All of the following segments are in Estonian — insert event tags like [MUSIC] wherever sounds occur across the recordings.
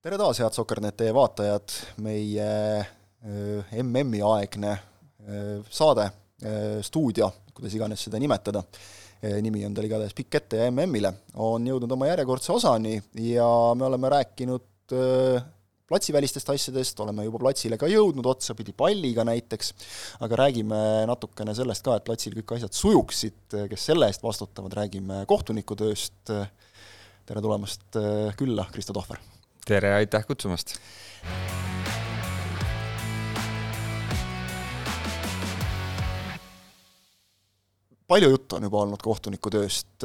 tere taas, head Sokker.net vaatajad, meie MM-i aegne saade, stuudio, kuidas iganes seda nimetada, nimi on tal igatahes pikk ette ja MM-ile, on jõudnud oma järjekordse osani ja me oleme rääkinud platsivälistest asjadest, oleme juba platsile ka jõudnud, otsapidi palliga näiteks, aga räägime natukene sellest ka, et platsil kõik asjad sujuksid, kes selle eest vastutavad, räägime kohtunikutööst, tere tulemast külla, Kristo Tohver! Tere, aitäh kutsumast! palju juttu on juba olnud kohtunikutööst,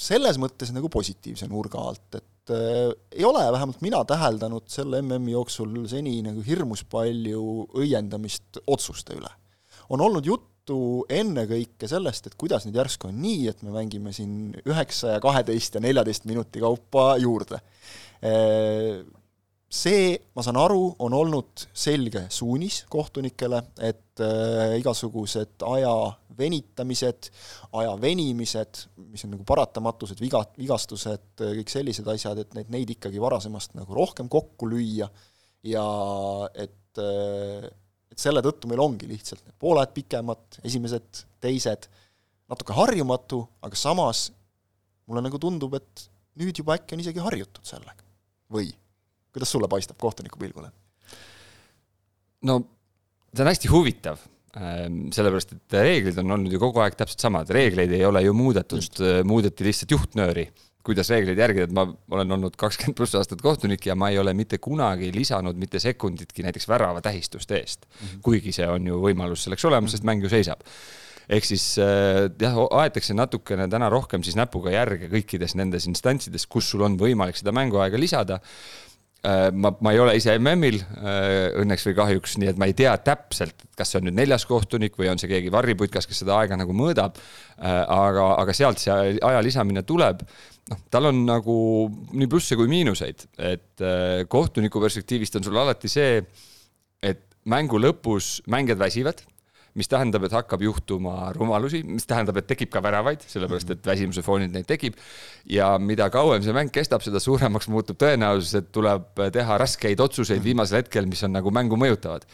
selles mõttes nagu positiivse nurga alt, et äh, ei ole vähemalt mina täheldanud selle MM-i jooksul seni nagu hirmus palju õiendamist otsuste üle. on olnud juttu ennekõike sellest, et kuidas nüüd järsku on nii, et me mängime siin üheksa ja kaheteist ja neljateist minuti kaupa juurde see, ma saan aru, on olnud selge suunis kohtunikele, et äh, igasugused aja venitamised, aja venimised, mis on nagu paratamatused, viga, vigastused, kõik sellised asjad, et neid, neid ikkagi varasemast nagu rohkem kokku lüüa. Ja et äh, et selle tõttu meil ongi lihtsalt need pooled pikemad, esimesed, teised, natuke harjumatu, aga samas mulle nagu tundub, et nüüd juba äkki on isegi harjutud sellega või kuidas sulle paistab kohtuniku pilgule? no see on hästi huvitav, ähm, sellepärast et reeglid on olnud ju kogu aeg täpselt samad, reegleid ei ole ju muudetud, äh, muudeti lihtsalt juhtnööri, kuidas reegleid järgida, et ma olen olnud kakskümmend pluss aastat kohtunik ja ma ei ole mitte kunagi lisanud mitte sekunditki näiteks värava tähistuste eest mm. -hmm. kuigi see on ju võimalus selleks olemas, sest mäng ju seisab ehk siis äh, jah, aetakse natukene täna rohkem siis näpuga järge kõikides nendes instantsides, kus sul on võimalik seda mänguaega lisada äh, ma, ma ei ole ise MM-il äh, õnneks või kahjuks, nii et ma ei tea täpselt, kas see on nüüd neljas kohtunik või on see keegi varriputkas, kes seda aega nagu mõõdab. aga, aga sealt see aja lisamine tuleb. noh, tal on nagu nii plusse kui miinuseid, et kohtuniku perspektiivist on sul alati see, et mängu lõpus mängijad väsivad mis tähendab, et hakkab juhtuma rumalusi, mis tähendab, et tekib ka väravaid, sellepärast et väsimuse foonil neid tekib. ja mida kauem see mäng kestab, seda suuremaks muutub tõenäosus, et tuleb teha raskeid otsuseid viimasel hetkel, mis on nagu mängu mõjutavad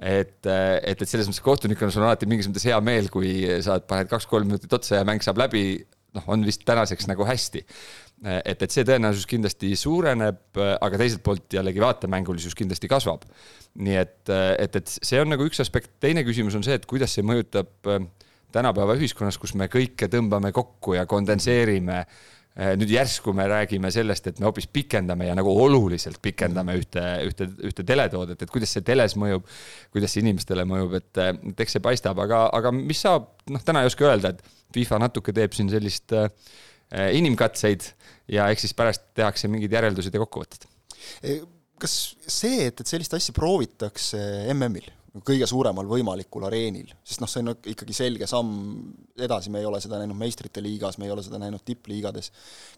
et, et, et selles mõttes kohtunikuna sul on alati mingis mõttes hea meel, kui sa paned kaks-kolm minutit otsa ja mäng saab läbi, noh, on vist tänaseks nagu hästi et, et see tõenäosus kindlasti suureneb, aga teiselt poolt jällegi vaatemängulisus kindlasti kasvab. nii et, et, et see on nagu üks aspekt, teine küsimus on see, et kuidas see mõjutab äh, tänapäeva ühiskonnas, kus me kõike tõmbame kokku ja kondenseerime. Äh, nüüd järsku me räägime sellest, et me hoopis pikendame ja nagu oluliselt pikendame ühte, ühte, ühte teletoodet, et kuidas see teles mõjub, kuidas see inimestele mõjub, et, et eks see paistab, aga, aga mis saab, noh, täna ei oska öelda, et FIFA natuke teeb siin sellist äh, inimkatseid ja eks siis pärast tehakse mingid järeldused ja kokkuvõtted. kas see, et, et sellist asja proovitakse MM-il, kõige suuremal võimalikul areenil, sest noh, see on ikkagi selge samm edasi, me ei ole seda näinud meistrite liigas, me ei ole seda näinud tippliigades,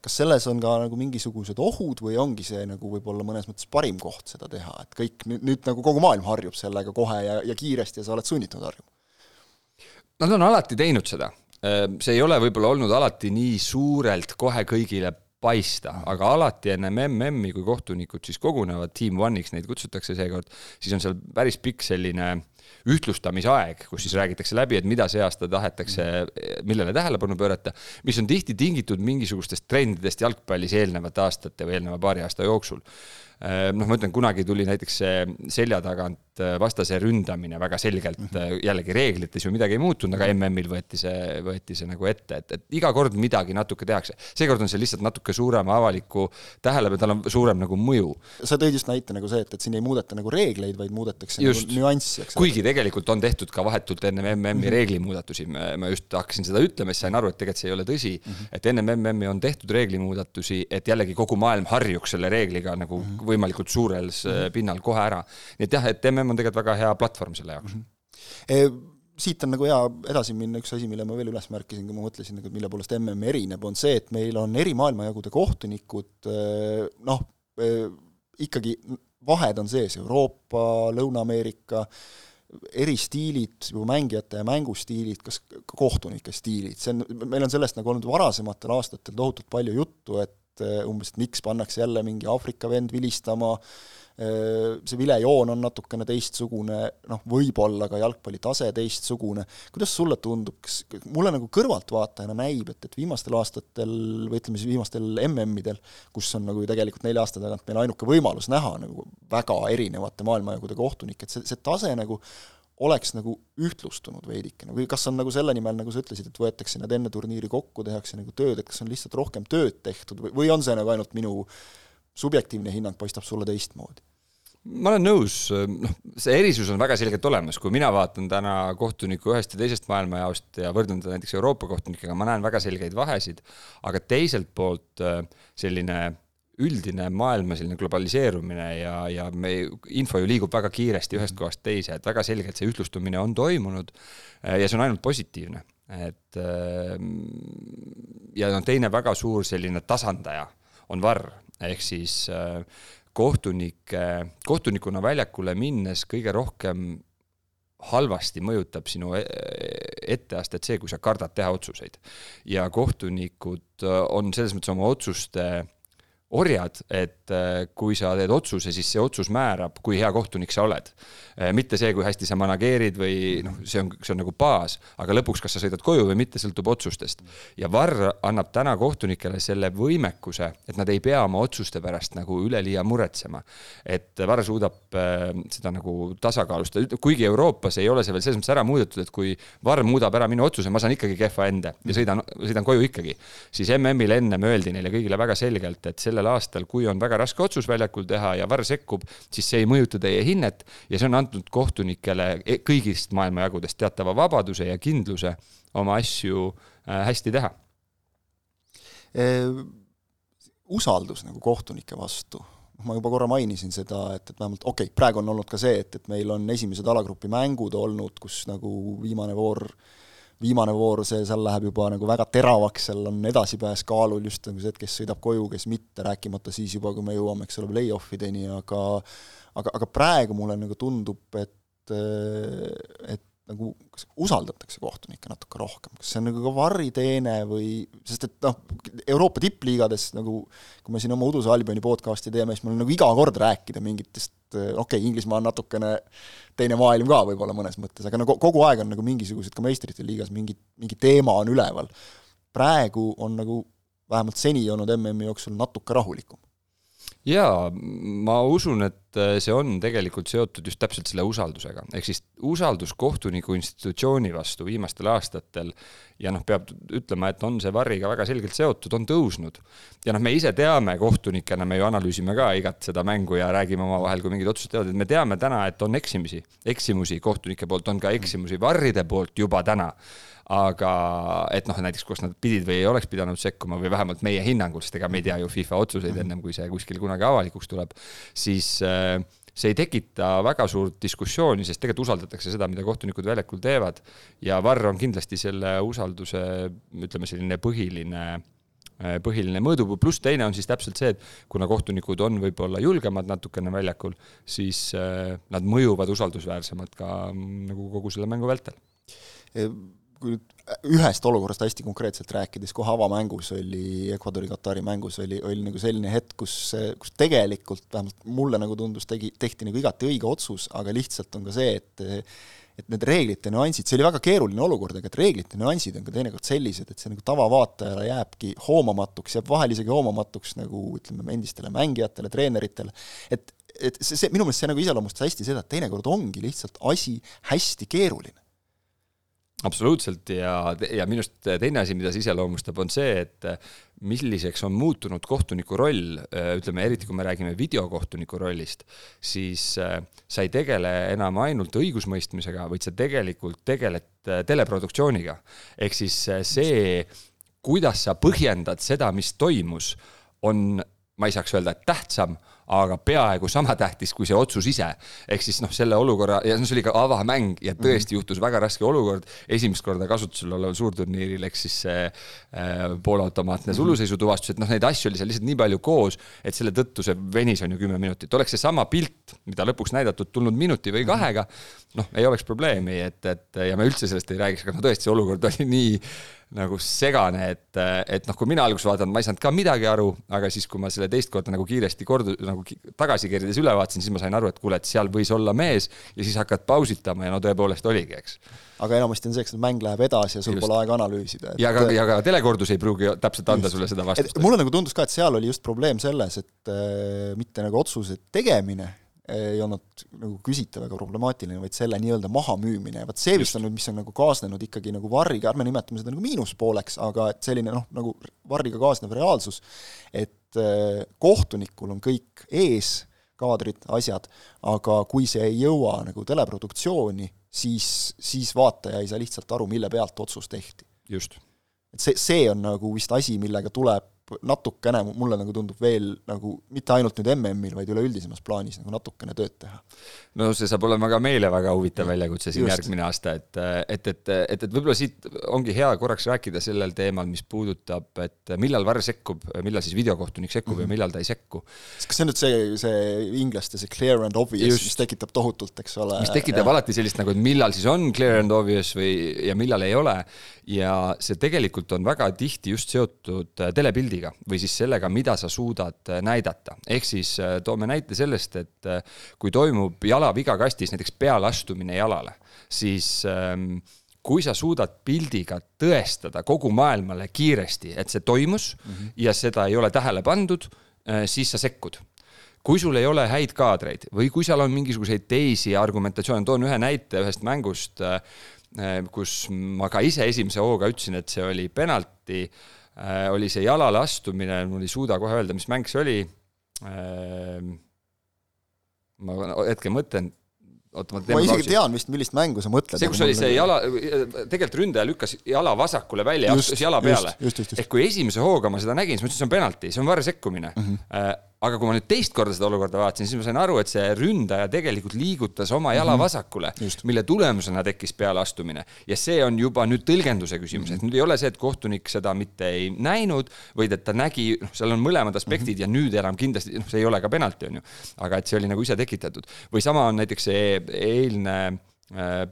kas selles on ka nagu mingisugused ohud või ongi see nagu võib-olla mõnes mõttes parim koht seda teha, et kõik nüüd, nüüd nagu kogu maailm harjub sellega kohe ja, ja kiiresti ja sa oled sunnitud harjuma? Nad on alati teinud seda. Ehm, see ei ole võib-olla olnud alati nii suurelt kohe kõigile paista, aga alati ennem MM-i, kui kohtunikud siis kogunevad, Team One'iks neid kutsutakse seekord, siis on seal päris pikk selline ühtlustamisaeg, kus siis räägitakse läbi, et mida see aasta tahetakse, millele tähelepanu pöörata, mis on tihti tingitud mingisugustest trendidest jalgpallis eelnevate aastate või eelneva paari aasta jooksul noh, ma ütlen, kunagi tuli näiteks selja tagant äh, vastase ründamine väga selgelt mm, -hmm. jällegi reeglites ju midagi ei muutunud, aga MM-il võeti see, võeti see nagu ette, et, et iga kord midagi natuke tehakse. seekord on see lihtsalt natuke suurema avaliku tähelepanu, tal on suurem nagu mõju. sa tõid just näite nagu see, et, et siin ei muudeta nagu reegleid, vaid muudetakse just. nagu nüanssi, eks. kuigi tegelikult on tehtud ka vahetult enne MM-i mm -hmm. reeglimuudatusi, ma just hakkasin seda ütlema, siis sain aru, et tegelikult see ei ole tõsi mm, -hmm. et enne MM-i on tehtud reeglimuudatusi, et jällegi kogu maailm harjuks selle reegliga nagu mm -hmm võimalikult suurel mm -hmm. pinnal kohe ära. nii et jah, et mm on tegelikult väga hea platvorm selle jaoks mm. -hmm. E siit on nagu hea edasi minna, üks asi, mille ma veel üles märkisin, kui ma mõtlesin nagu, mille poolest mm erineb, on see, et meil on eri maailmajagude kohtunikud eh, noh, eh, ikkagi vahed on sees, Euroopa, Lõuna-Ameerika, eri stiilid, juba mängijate ja mängustiilid, kas ka kohtunike stiilid, see on, meil on sellest nagu olnud varasematel aastatel tohutult palju juttu, et et umbes, et miks pannakse jälle mingi Aafrika vend vilistama, see vilejoon on natukene teistsugune, noh, võib-olla ka jalgpalli tase teistsugune, kuidas sulle tundub, kas, mulle nagu kõrvaltvaatajana näib, et, et viimastel aastatel või ütleme siis viimastel MM-idel, kus on nagu ju tegelikult nelja aasta tagant meil ainuke võimalus näha nagu väga erinevate maailmajagude kohtunikke, et see, see tase nagu oleks nagu ühtlustunud veidikene või kas on nagu selle nimel, nagu sa ütlesid, et võetakse need enne turniiri kokku, tehakse nagu tööd, et kas on lihtsalt rohkem tööd tehtud või, või on see nagu ainult minu subjektiivne hinnang paistab sulle teistmoodi? ma olen nõus, noh, see erisus on väga selgelt olemas, kui mina vaatan täna kohtuniku ühest ja teisest maailmajaost ja võrdlen teda näiteks Euroopa kohtunikega, ma näen väga selgeid vahesid, aga teiselt poolt äh, selline üldine maailma selline globaliseerumine ja, ja me, info ju liigub väga kiiresti ühest kohast teise, et väga selgelt see ühtlustumine on toimunud äh, ja see on ainult positiivne, et äh, ja noh, teine väga suur selline tasandaja on varr, ehk siis äh, kohtunike, kohtunikuna väljakule minnes kõige rohkem halvasti mõjutab sinu e-, etteastet see, kui sa kardad teha otsuseid. ja kohtunikud on selles mõttes oma otsuste orjad, et äh, kui sa teed otsuse, siis see otsus määrab, kui hea kohtunik sa oled. Äh, mitte see, kui hästi sa manageerid või noh, see on, see on nagu baas, aga lõpuks, kas sa sõidad koju või mitte, sõltub otsustest. ja VAR annab täna kohtunikele selle võimekuse, et nad ei pea oma otsuste pärast nagu üleliia muretsema. et VAR suudab äh, seda nagu tasakaalustada, kuigi Euroopas ei ole see veel selles mõttes ära muudetud, et kui VAR muudab ära minu otsuse, ma saan ikkagi kehva ende ja sõidan, sõidan koju ikkagi. siis MM-il ennem öeldi neile kõigile väga selgelt, et selle sellel aastal, kui on väga raske otsus väljakul teha ja VAR sekkub, siis see ei mõjuta teie hinnet ja see on andnud kohtunikele e-, kõigist maailmajagudest teatava vabaduse ja kindluse oma asju äh, hästi teha e,. usaldus nagu kohtunike vastu ma juba korra mainisin seda, et, et vähemalt okei okay,, praegu on olnud ka see, et, et meil on esimesed alagrupi mängud olnud, kus nagu viimane voor äh, viimane voor, see, seal läheb juba nagu väga teravaks, seal on edasipääs kaalul just nagu see, et kes sõidab koju, kes mitte, rääkimata siis juba, kui me jõuame, eks ole, play-off ideni, aga aga, aga praegu mulle nagu tundub, et et nagu kas usaldatakse kohtunikke natuke rohkem, kas see on nagu ka varriteene või, sest et noh, Euroopa tippliigades nagu kui me siin oma Uduse Albioni podcast'i teeme, siis meil on nagu iga kord rääkida mingitest, okei okay,, Inglismaa on natukene teine maailm ka võib-olla mõnes mõttes, aga no kogu aeg on nagu mingisugused ka meistrite liigas mingi, mingi teema on üleval. praegu on nagu vähemalt seni olnud MM-i jooksul natuke rahulikum jaa, ma usun, et äh, see on tegelikult seotud just täpselt selle usaldusega, ehk siis usaldus kohtuniku institutsiooni vastu viimastel aastatel ja noh, peab ütlema, et on see varriga väga selgelt seotud, on tõusnud. ja noh, me ise teame kohtunikena, me ju analüüsime ka igat seda mängu ja räägime omavahel, kui mingid otsused teevad, et me teame täna, et on eksimisi, eksimusi kohtunike poolt, on ka eksimusi varride poolt juba täna aga et noh, näiteks kus nad pidid või ei oleks pidanud sekkuma või vähemalt meie hinnangul, sest ega me ei tea ju FIFA otsuseid ennem, kui see kuskil kunagi avalikuks tuleb, siis äh, see ei tekita väga suurt diskussiooni, sest tegelikult usaldatakse seda, mida kohtunikud väljakul teevad. Ja VAR on kindlasti selle usalduse, ütleme, selline põhiline äh, põhiline mõõdupuu, pluss teine on siis täpselt see, et kuna kohtunikud on võib-olla julgemad natukene väljakul, siis äh, nad mõjuvad usaldusväärsemad ka mm, nagu kogu selle mängu vältel kui nüüd ühest olukorrast hästi konkreetselt rääkides, kohe avamängus oli, Ecuadori-Katari mängus oli, oli nagu selline hetk, kus, kus tegelikult vähemalt mulle nagu tundus, tegi, tehti nagu igati õige otsus, aga lihtsalt on ka see, et et need reeglite nüansid, see oli väga keeruline olukord, aga et reeglite nüansid on ka teinekord sellised, et see nagu tavavaatajale jääbki hoomamatuks, jääb vahel isegi hoomamatuks nagu ütleme, endistele mängijatele, treeneritele, et et see, see, minu meelest see nagu iseloomustas hästi seda, et teinekord ongi lihtsalt asi hästi keeruline absoluutselt ja, ja minu arust teine asi, mida see iseloomustab, on see, et milliseks on muutunud kohtuniku roll, ütleme eriti, kui me räägime videokohtuniku rollist, siis äh, sa ei tegele enam ainult õigusmõistmisega, vaid sa tegelikult tegeled äh, teleproduktsiooniga. ehk siis äh, see, kuidas sa põhjendad seda, mis toimus, on, ma ei saaks öelda, et tähtsam aga peaaegu sama tähtis kui see otsus ise. ehk siis noh, selle olukorra ja see oli ka avamäng ja tõesti -hmm. juhtus väga raske olukord. esimest korda kasutusel oleval suurturniiril, ehk siis see äh, poolautomaatne suluseisutuvastus, et noh, neid asju oli seal lihtsalt nii palju koos, et selle tõttu see venis on ju kümme minutit. oleks seesama pilt, mida lõpuks näidatud, tulnud minuti või kahega, noh, ei oleks probleemi, et, et ja me üldse sellest ei räägiks, aga no tõesti, see olukord oli nii nagu segane, et, et noh, kui mina alguses vaatan, ma ei saanud ka midagi aru, aga siis, kui ma selle teist korda nagu kiiresti kordu-, nagu tagasi keerides üle vaatasin, siis ma sain aru, et kuule, et seal võis olla mees ja siis hakkad pausitama ja no tõepoolest oligi, eks. aga enamasti on see, eks mäng läheb edasi ja sul just. pole aega analüüsida et.... ja ka, ja ka telekordus ei pruugi täpselt anda just. sulle seda vastust. mulle nagu tundus ka, et seal oli just probleem selles, et äh, mitte nagu otsuse tegemine ei olnud nagu küsitav ega problemaatiline, vaid selle nii-öelda mahamüümine ja vot see vist on nüüd, mis on nagu kaasnenud ikkagi nagu varriga, ärme nimetame seda nagu miinuspooleks, aga et selline noh, nagu varriga kaasnev reaalsus, et äh, kohtunikul on kõik ees, kaadrid, asjad, aga kui see ei jõua nagu teleproduktsiooni, siis, siis vaataja ei saa lihtsalt aru, mille pealt otsus tehti. just. et see, see on nagu vist asi, millega tuleb natukene, mulle nagu tundub veel nagu mitte ainult nüüd MM-il, vaid üleüldisemas plaanis nagu natukene tööd teha. no see saab olema ka meile väga huvitav väljakutse siin Just. järgmine aasta, et, et, et, et, et võib-olla siit ongi hea korraks rääkida sellel teemal, mis puudutab, et millal VAR sekkub, millal siis videokohtunik sekkub mm -hmm. ja mhm. millal ta ei sekku. kas see on nüüd see, see inglaste see clear and obvious, mis tekitab tohutult, eks ole. mis tekitab ja. alati sellist nagu, et millal siis on clear and obvious või, ja millal ei ole. ja see tegelikult on väga tihti just seotud telepildiga pildiga või siis sellega, mida sa suudad äh, näidata. ehk siis äh, toome näite sellest, et äh, kui toimub jalaviga kastis, näiteks pealastumine jalale, siis ähm, kui sa suudad pildiga tõestada kogu maailmale kiiresti, et see toimus mm -hmm. ja seda ei ole tähele pandud, siis sa sekkud kui sul ei ole häid kaadreid või kui seal on mingisuguseid teisi argumentatsioone, toon ühe näite ühest mängust, kus ma ka ise esimese hooga ütlesin, et see oli penalti oli see jalale astumine, mul ei suuda kohe öelda, mis mäng see oli. Äh, ma hetke mõtlen, oota, ma teen ma isegi tean vist, millist mängu sa mõtled. see, kus oli see jala, tegelikult ründaja lükkas jala vasakule välja ja astus jala peale. ehk kui esimese hooga ma seda nägin, siis ma ütlesin, see on penalti, see on varre sekkumine mm. -hmm aga kui ma nüüd teist korda seda olukorda vaatasin, siis ma sain aru, et see ründaja tegelikult liigutas oma jala mm -hmm. vasakule, mille tulemusena tekkis pealeastumine. ja see on juba nüüd tõlgenduse küsimus -hmm. et nüüd ei ole see, et kohtunik seda mitte ei näinud, vaid et ta nägi, noh, seal on mõlemad aspektid mm -hmm. ja nüüd enam kindlasti, noh, see ei ole ka penalti, on ju. aga et see oli nagu ise tekitatud. või sama on näiteks see eilne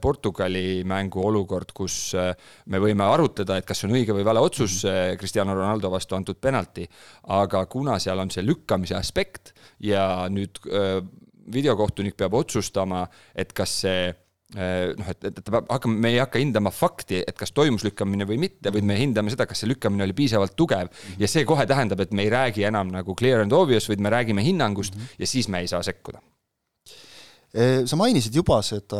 Portugali mängu olukord, kus äh, me võime arutleda, et kas see on õige või vale otsus mm -hmm. Cristiano Ronaldo vastu antud penalti, aga kuna seal on see lükkamise aspekt ja nüüd videokohtunik peab otsustama, et kas see noh, et, et ta peab hakkama, me ei hakka hindama fakti, et kas toimus lükkamine või mitte, vaid me hindame seda, kas see lükkamine oli piisavalt tugev. ja see kohe tähendab, et me ei räägi enam nagu clear and obvious, vaid me räägime hinnangust mm -hmm. ja siis me ei saa sekkuda sa mainisid juba seda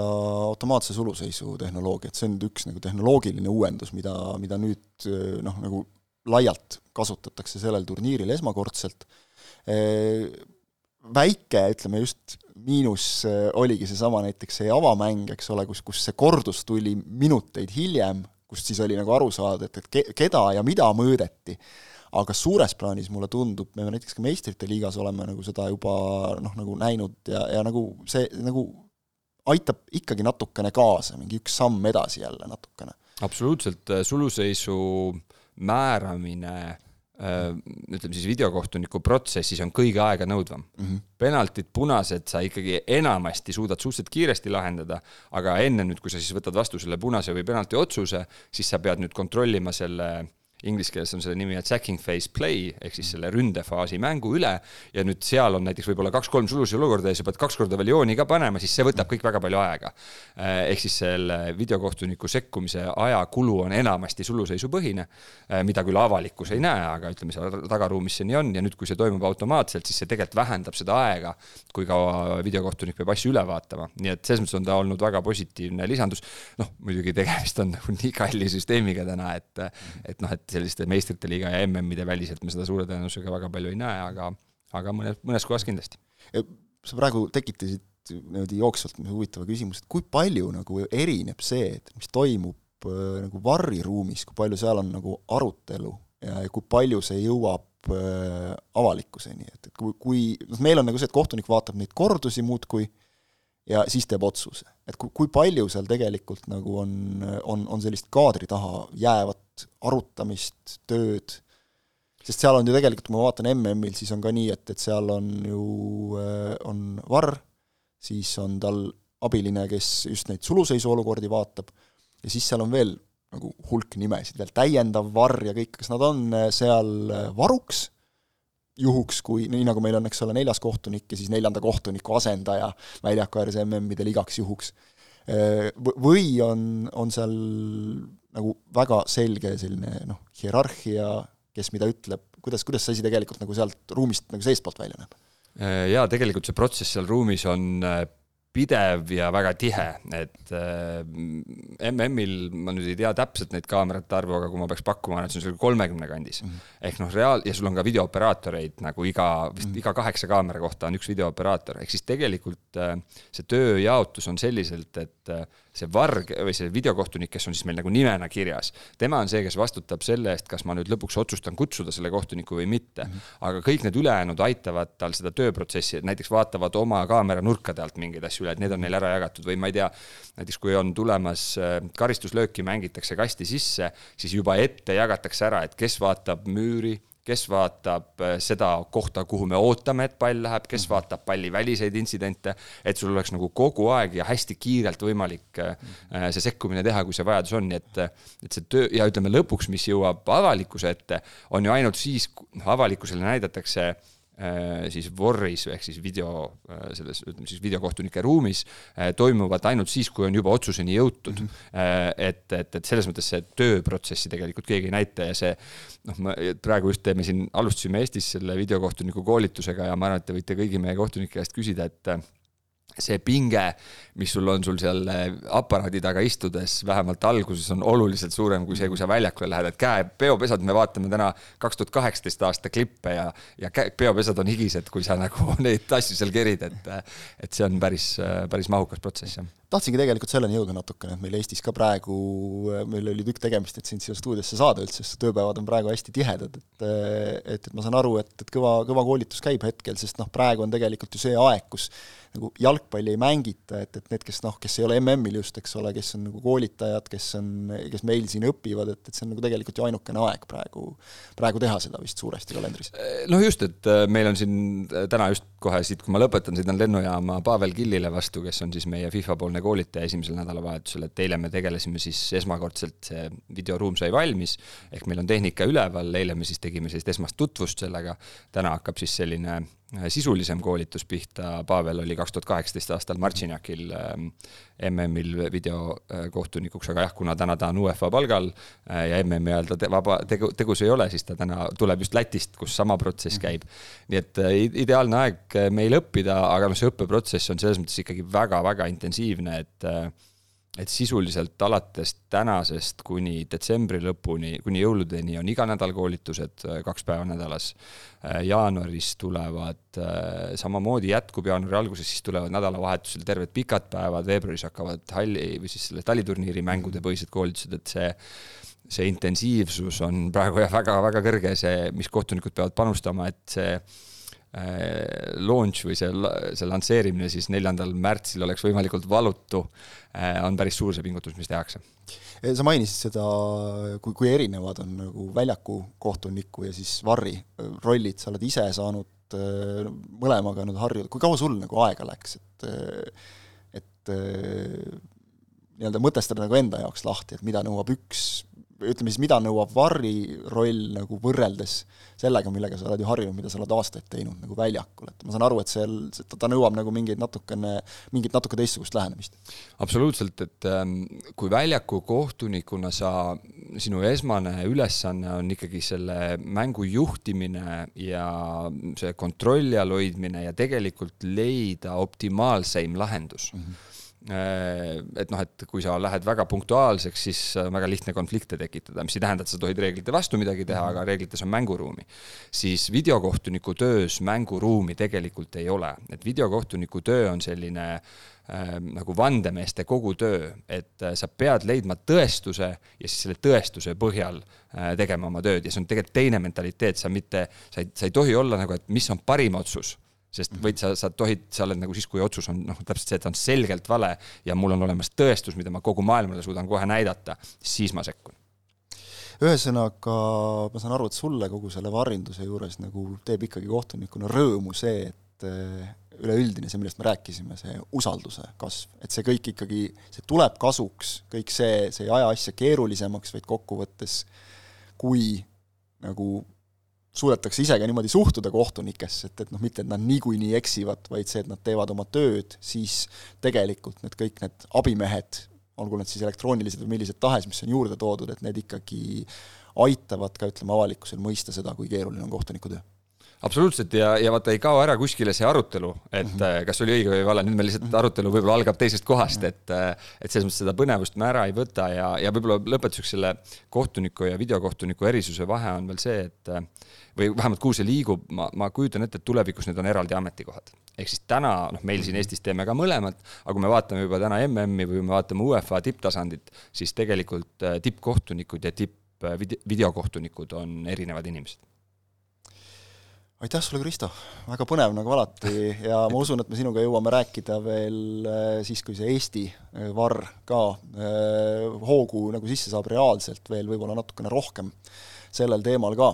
automaatse suluseisu tehnoloogiat, see on üks nagu tehnoloogiline uuendus, mida, mida nüüd noh, nagu laialt kasutatakse sellel turniiril esmakordselt. väike, ütleme just miinus oligi seesama näiteks see avamäng, eks ole, kus, kus see kordus tuli minuteid hiljem, kust siis oli nagu aru saada, et, et keda ja mida mõõdeti aga suures plaanis mulle tundub, me näiteks ka meistrite liigas oleme nagu seda juba noh, nagu näinud ja, ja nagu see nagu aitab ikkagi natukene kaasa, mingi üks samm edasi jälle natukene. absoluutselt, äh, suluseisu määramine äh, ütleme siis videokohtuniku protsessis on kõige aeganõudvam mm. -hmm. penaltid, punased sa ikkagi enamasti suudad suhteliselt kiiresti lahendada, aga enne nüüd, kui sa siis võtad vastu selle punase või penalti otsuse, siis sa pead nüüd kontrollima selle inglise keeles on selle nimi attacking phase play ehk siis selle ründefaasi mängu üle ja nüüd seal on näiteks võib-olla kaks-kolm sululisi olukorda ja sa pead kaks korda veel jooni ka panema, siis see võtab kõik väga palju aega. Eh, ehk siis selle videokohtuniku sekkumise ajakulu on enamasti suluseisupõhine, eh, mida küll avalikkus ei näe, aga ütleme, seal tagaruumis see nii on ja nüüd, kui see toimub automaatselt, siis see tegelikult vähendab seda aega, kui kaua videokohtunik peab asju üle vaatama, nii et selles mõttes on ta olnud väga positiivne lisandus. noh, muidugi tegemist on nagu [LAUGHS] nii kalli süsteemiga täna, et, et noh, et selliste meistrite liiga ja MM-ide väliselt me seda suure tõenäosusega väga palju ei näe, aga, aga mõnes, mõnes kohas kindlasti. sa praegu tekitasid niimoodi jooksvalt huvitava küsimuse, et kui palju nagu erineb see, et mis toimub äh, nagu varriruumis, kui palju seal on nagu arutelu ja, ja kui palju see jõuab äh, avalikkuseni, et, et kui, kui noh, meil on nagu see, et kohtunik vaatab neid kordusi muudkui ja siis teeb otsuse. et kui, kui palju seal tegelikult nagu on, on, on sellist kaadri taha jäävat arutamist, tööd, sest seal on ju tegelikult, kui ma vaatan MM-il, siis on ka nii, et, et seal on ju, äh, on varr, siis on tal abiline, kes just neid suluseisu olukordi vaatab, ja siis seal on veel nagu hulk nimesid veel, täiendav varr ja kõik, kas nad on seal varuks, juhuks, kui, nii nagu meil on, eks ole, neljas kohtunik ja siis neljanda kohtuniku asendaja väljaku ääres MM-idel igaks juhuks. Või on, on seal nagu väga selge selline noh, hierarhia, kes mida ütleb, kuidas, kuidas see asi tegelikult nagu sealt ruumist nagu seestpoolt välja näeb? jaa, tegelikult see protsess seal ruumis on pidev ja väga tihe, et äh, MM-il ma nüüd ei tea täpselt neid kaamerate arvu, aga kui ma peaks pakkuma, et see on seal kolmekümne kandis mm. -hmm. ehk noh, reaal- ja sul on ka videooperaatoreid nagu iga, vist mm -hmm. iga kaheksa kaamera kohta on üks videooperaator, ehk siis tegelikult äh, see tööjaotus on selliselt, et äh, see varg või see videokohtunik, kes on siis meil nagu nimena kirjas, tema on see, kes vastutab selle eest, kas ma nüüd lõpuks otsustan kutsuda selle kohtuniku või mitte. Aga kõik need ülejäänud aitavad tal seda tööprotsessi, et näiteks vaatavad oma kaamera nurkade alt mingeid asju üle, et need on neil ära jagatud või ma ei tea, näiteks kui on tulemas äh, karistuslööki, mängitakse kasti sisse, siis juba ette jagatakse ära, et kes vaatab müüri kes vaatab äh, seda kohta, kuhu me ootame, et pall läheb, kes mhm. vaatab palli väliseid intsidente, et sul oleks nagu kogu aeg ja hästi kiirelt võimalik äh, äh, see sekkumine teha, kui see vajadus on, nii et, et see töö ja ütleme lõpuks, mis jõuab avalikkuse ette, on ju ainult siis, avalikkusele näidatakse Äh, siis VOR-is ehk siis video, äh, selles, ütleme siis videokohtunike ruumis äh, toimuvad ainult siis, kui on juba otsuseni jõutud mm. -hmm. et, et, et selles mõttes see tööprotsessi tegelikult keegi ei näita ja see noh, me praegu just teeme siin, alustasime Eestis selle videokohtuniku koolitusega ja ma arvan, et te võite kõigi meie kohtunike käest küsida, et see pinge, mis sul on sul seal eh, aparaadi taga istudes, vähemalt alguses on oluliselt suurem kui see, kui sa väljakule lähed, et käe, peopesad, me vaatame täna kaks tuhat kaheksateist aasta klippe ja, ja käe, peopesad on higised, kui sa nagu [LAUGHS] neid asju seal kerid, et, et see on päris, päris mahukas protsess, jah tahtsingi tegelikult selleni jõuda natukene, et meil Eestis ka praegu, meil oli tükk tegemist, et sind siia stuudiosse saada üldse, sest tööpäevad on praegu hästi tihedad, et et, et ma saan aru, et, et kõva, kõva koolitus käib hetkel, sest noh, praegu on tegelikult ju see aeg, kus nagu jalgpalli ei mängita, et, et need, kes noh, kes ei ole MM-il just, eks ole, kes on nagu koolitajad, kes on, kes meil siin õpivad, et, et see on nagu tegelikult ju ainukene aeg praegu, praegu teha seda vist suuresti kalendris. noh just, et äh, meil on siin äh, täna just kohe siit, kui ma lõpetan, sõidan lennujaama Pavel Killile vastu, kes on siis meie FIFA poolne koolitaja esimesel nädalavahetusel, et eile me tegelesime siis esmakordselt, see videoruum sai valmis, ehk meil on tehnika üleval, eile me siis tegime sellist esmast tutvust sellega, täna hakkab siis selline sisulisem koolitus pihta, Pavel oli kaks tuhat kaheksateist aastal Martšinjakil MM-il ähm, videokohtunikuks, aga jah, kuna täna ta on UEFA palgal äh, ja MM-i ajal ta vaba, tegu, tegus ei ole, siis ta täna tuleb just Lätist, kus sama protsess mhm. käib. nii et äh, ideaalne aeg meil õppida, aga noh, see õppeprotsess on selles mõttes ikkagi väga-väga intensiivne, et et sisuliselt alates tänasest kuni detsembri lõpuni, kuni jõuludeni on iga nädal koolitused äh, kaks päeva nädalas. Äh, jaanuaris tulevad, äh, samamoodi jätkub jaanuari alguses, siis tulevad nädalavahetusel terved pikad päevad, veebruaris hakkavad halli või siis selle taliturniiri mängude põhised koolitused, et see see intensiivsus on praegu jah, väga-väga kõrge, see, mis kohtunikud peavad panustama, et see launch või see, see lansseerimine siis neljandal märtsil oleks võimalikult valutu, äh, on päris suur see pingutus, mis tehakse. sa mainisid seda, kui, kui erinevad on nagu väljaku kohtuniku ja siis varri rollid, sa oled ise saanud äh, mõlemaga nüüd harjuda, kui kaua sul nagu aega läks, et et nii-öelda mõtestada nagu enda jaoks lahti, et mida nõuab üks ütleme siis, mida nõuab varri roll nagu võrreldes sellega, millega sa oled ju harjunud, mida sa oled aastaid teinud nagu väljakul, et ma saan aru, et seal, ta nõuab nagu mingeid natukene, mingit natuke teistsugust lähenemist. absoluutselt, et ähm, kui väljaku kohtunikuna sa, sinu esmane ülesanne on ikkagi selle mängu juhtimine ja see kontrolli all hoidmine ja tegelikult leida optimaalseim lahendus mm. -hmm et noh, et kui sa lähed väga punktuaalseks, siis on väga lihtne konflikte tekitada, mis ei tähenda, et sa tohid reeglite vastu midagi teha, aga reeglites on mänguruumi. siis videokohtuniku töös mänguruumi tegelikult ei ole, et videokohtuniku töö on selline äh, nagu vandemeeste kogu töö, et äh, sa pead leidma tõestuse ja siis selle tõestuse põhjal äh, tegema oma tööd ja see on tegelikult teine mentaliteet, sa mitte, sa ei, sa ei tohi olla nagu, et mis on parim otsus sest võid sa, sa tohid, sa oled nagu siis, kui otsus on noh, täpselt see, et on selgelt vale ja mul on olemas tõestus, mida ma kogu maailmale suudan kohe näidata, siis ma sekkun. ühesõnaga, ma saan aru, et sulle kogu selle varrinduse juures nagu teeb ikkagi kohtunikuna rõõmu see, et üleüldine, see, millest me rääkisime, see usalduse kasv, et see kõik ikkagi, see tuleb kasuks, kõik see, see ei aja asja keerulisemaks, vaid kokkuvõttes kui nagu suudetakse ise ka niimoodi suhtuda kohtunikesse, et, et noh, mitte et nad niikuinii eksivad, vaid see, et nad teevad oma tööd, siis tegelikult need kõik need abimehed, olgu nad siis elektroonilised või millised tahes, mis on juurde toodud, et need ikkagi aitavad ka ütleme, avalikkusel mõista seda, kui keeruline on kohtuniku töö absoluutselt ja, ja vaata ei kao ära kuskile see arutelu, et mm -hmm. kas oli õige või vale, nüüd meil lihtsalt -hmm. arutelu võib-olla algab teisest kohast, et äh, et selles mõttes seda põnevust me ära ei võta ja, ja võib-olla lõpetuseks selle kohtuniku ja videokohtuniku erisuse vahe on veel see, et äh, või vähemalt kuhu see liigub, ma, ma kujutan ette, et tulevikus need on eraldi ametikohad. ehk siis täna, noh, meil siin Eestis teeme ka mõlemat, aga kui me vaatame juba täna MM-i või me vaatame UEFA tipptasandit, siis tegelikult tippkohtunikud ja tipp videokohtunikud on erinevad inimesed aitäh sulle, Kristo, väga põnev nagu alati ja ma usun, et me sinuga jõuame rääkida veel äh, siis, kui see Eesti äh, varr ka äh, hoogu nagu sisse saab reaalselt veel võib-olla natukene rohkem sellel teemal ka.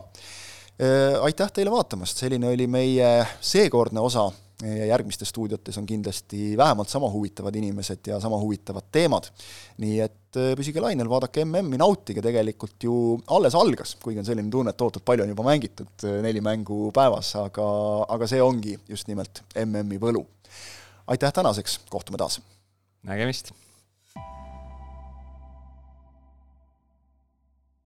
Aitäh teile vaatamast, selline oli meie seekordne osa ja järgmistes stuudiotes on kindlasti vähemalt sama huvitavad inimesed ja sama huvitavad teemad. nii et äh, püsige lainel, vaadake MM-i, nautige, tegelikult ju alles algas, kuigi on selline tunne, et tohutult palju on juba mängitud, äh, neli mängu päevas, aga, aga see ongi just nimelt MM-i võlu. aitäh tänaseks, kohtume taas! nägemist!